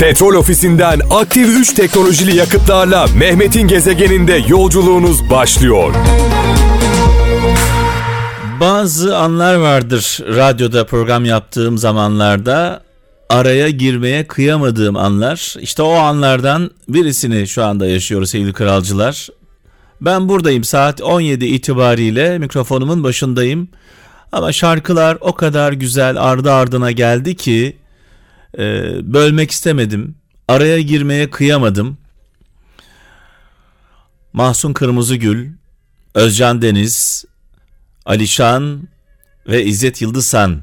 Petrol ofisinden aktif 3 teknolojili yakıtlarla Mehmet'in gezegeninde yolculuğunuz başlıyor. Bazı anlar vardır radyoda program yaptığım zamanlarda araya girmeye kıyamadığım anlar. İşte o anlardan birisini şu anda yaşıyoruz sevgili kralcılar. Ben buradayım saat 17 itibariyle mikrofonumun başındayım. Ama şarkılar o kadar güzel ardı ardına geldi ki e, bölmek istemedim. Araya girmeye kıyamadım. Mahsun Kırmızıgül, Özcan Deniz, Alişan ve İzzet Yıldızhan.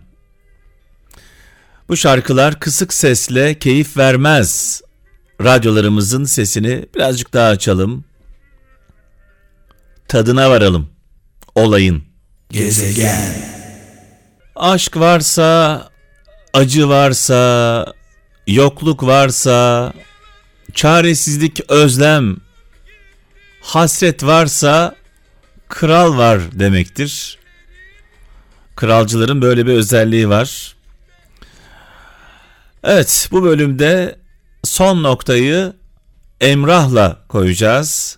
Bu şarkılar kısık sesle keyif vermez. Radyolarımızın sesini birazcık daha açalım. Tadına varalım. Olayın. Gezegen. Aşk varsa, acı varsa, yokluk varsa, çaresizlik, özlem, hasret varsa kral var demektir. Kralcıların böyle bir özelliği var. Evet, bu bölümde son noktayı Emrah'la koyacağız.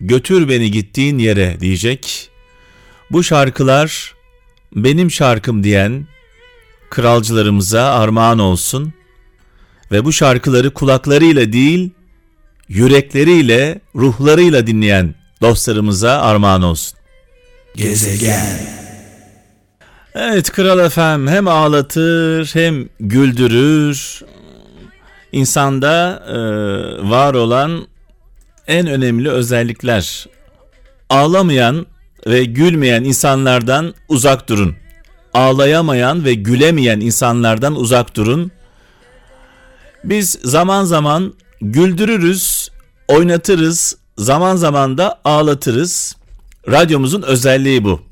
Götür beni gittiğin yere diyecek. Bu şarkılar benim şarkım diyen kralcılarımıza armağan olsun ve bu şarkıları kulaklarıyla değil yürekleriyle, ruhlarıyla dinleyen dostlarımıza armağan olsun. Gezegen. Evet Kral Efem hem ağlatır hem güldürür. İnsanda e, var olan en önemli özellikler. Ağlamayan ve gülmeyen insanlardan uzak durun. Ağlayamayan ve gülemeyen insanlardan uzak durun. Biz zaman zaman güldürürüz, oynatırız, zaman zaman da ağlatırız. Radyomuzun özelliği bu.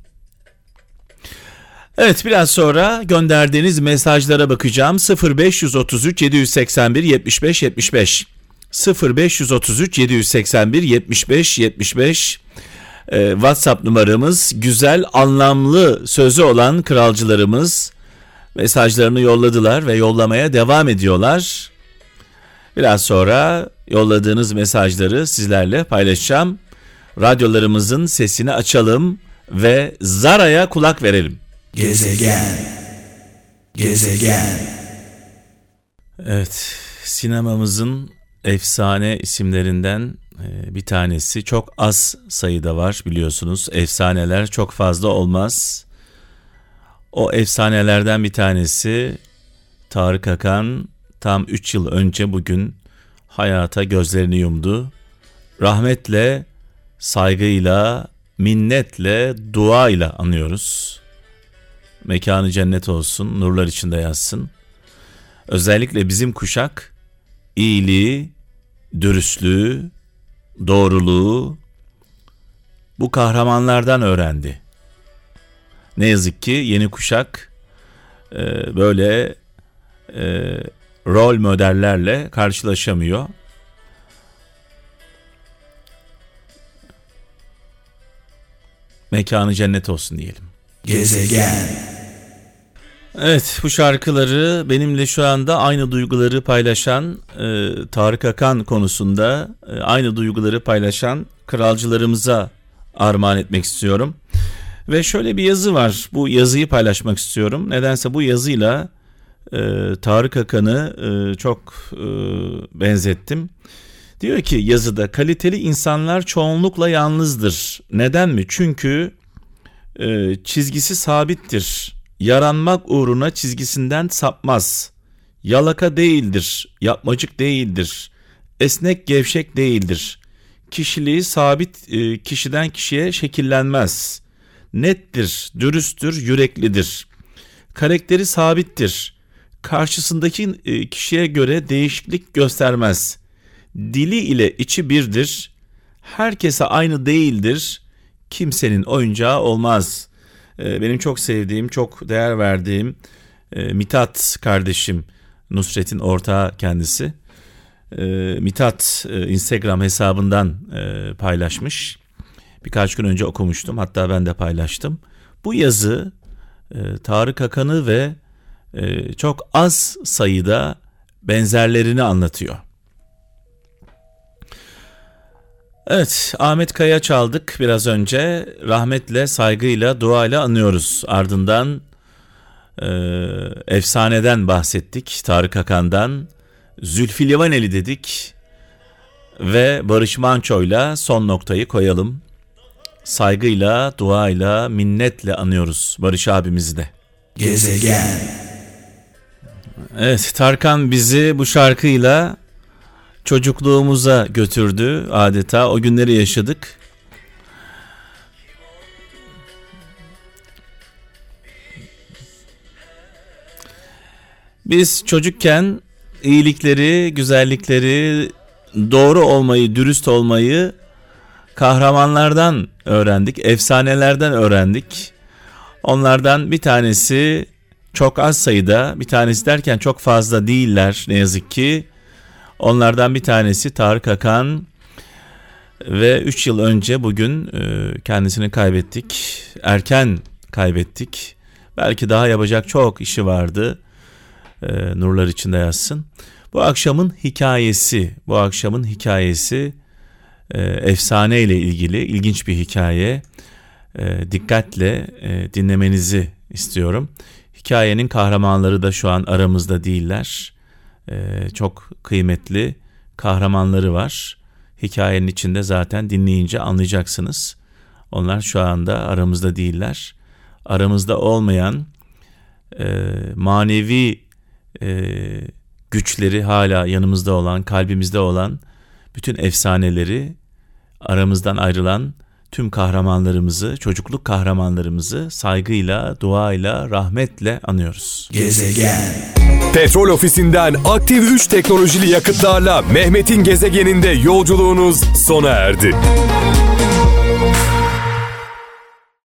Evet biraz sonra gönderdiğiniz mesajlara bakacağım. 0533 781 75 75 0533 781 75 75 ee, WhatsApp numaramız güzel anlamlı sözü olan kralcılarımız mesajlarını yolladılar ve yollamaya devam ediyorlar. Biraz sonra yolladığınız mesajları sizlerle paylaşacağım. Radyolarımızın sesini açalım ve Zara'ya kulak verelim. Gezegen. Gezegen. Evet, sinemamızın efsane isimlerinden e, bir tanesi. Çok az sayıda var biliyorsunuz. Efsaneler çok fazla olmaz. O efsanelerden bir tanesi Tarık Akan tam 3 yıl önce bugün hayata gözlerini yumdu. Rahmetle, saygıyla, minnetle, dua ile anıyoruz. Mekanı cennet olsun, nurlar içinde yazsın. Özellikle bizim kuşak iyiliği, dürüstlüğü, doğruluğu bu kahramanlardan öğrendi. Ne yazık ki yeni kuşak e, böyle e, rol modellerle karşılaşamıyor. Mekanı cennet olsun diyelim. Gezegen. Evet bu şarkıları benimle şu anda aynı duyguları paylaşan e, Tarık Akan konusunda e, aynı duyguları paylaşan kralcılarımıza armağan etmek istiyorum. Ve şöyle bir yazı var bu yazıyı paylaşmak istiyorum. Nedense bu yazıyla e, Tarık Akan'ı e, çok e, benzettim. Diyor ki yazıda kaliteli insanlar çoğunlukla yalnızdır. Neden mi? Çünkü e, çizgisi sabittir yaranmak uğruna çizgisinden sapmaz. Yalaka değildir, yapmacık değildir, esnek gevşek değildir. Kişiliği sabit e, kişiden kişiye şekillenmez. Nettir, dürüsttür, yüreklidir. Karakteri sabittir. Karşısındaki e, kişiye göre değişiklik göstermez. Dili ile içi birdir. Herkese aynı değildir. Kimsenin oyuncağı olmaz.'' Ee, benim çok sevdiğim, çok değer verdiğim e, Mitat kardeşim Nusret'in ortağı kendisi. E, Mitat e, Instagram hesabından e, paylaşmış. Birkaç gün önce okumuştum hatta ben de paylaştım. Bu yazı Tarık Akan'ı ve çok az sayıda benzerlerini anlatıyor. Evet, Ahmet Kaya çaldık biraz önce. Rahmetle, saygıyla, duayla anıyoruz. Ardından e, efsaneden bahsettik, Tarık Akan'dan. Zülfü Livaneli dedik ve Barış Manço'yla son noktayı koyalım. Saygıyla, duayla, minnetle anıyoruz Barış abimizi de. Gezegen. Evet, Tarkan bizi bu şarkıyla çocukluğumuza götürdü adeta. O günleri yaşadık. Biz çocukken iyilikleri, güzellikleri, doğru olmayı, dürüst olmayı kahramanlardan öğrendik, efsanelerden öğrendik. Onlardan bir tanesi çok az sayıda, bir tanesi derken çok fazla değiller ne yazık ki. Onlardan bir tanesi Tarık Akan ve 3 yıl önce bugün e, kendisini kaybettik. Erken kaybettik. Belki daha yapacak çok işi vardı. E, nurlar içinde yazsın. Bu akşamın hikayesi, bu akşamın hikayesi e, efsane ile ilgili ilginç bir hikaye. Dikkatle dinlemenizi istiyorum. Hikayenin kahramanları da şu an aramızda değiller e, çok kıymetli kahramanları var. Hikayenin içinde zaten dinleyince anlayacaksınız. Onlar şu anda aramızda değiller. Aramızda olmayan e, manevi e, güçleri hala yanımızda olan, kalbimizde olan bütün efsaneleri aramızdan ayrılan tüm kahramanlarımızı, çocukluk kahramanlarımızı saygıyla, duayla, rahmetle anıyoruz. Gezegen. Petrol ofisinden aktif 3 teknolojili yakıtlarla Mehmet'in gezegeninde yolculuğunuz sona erdi.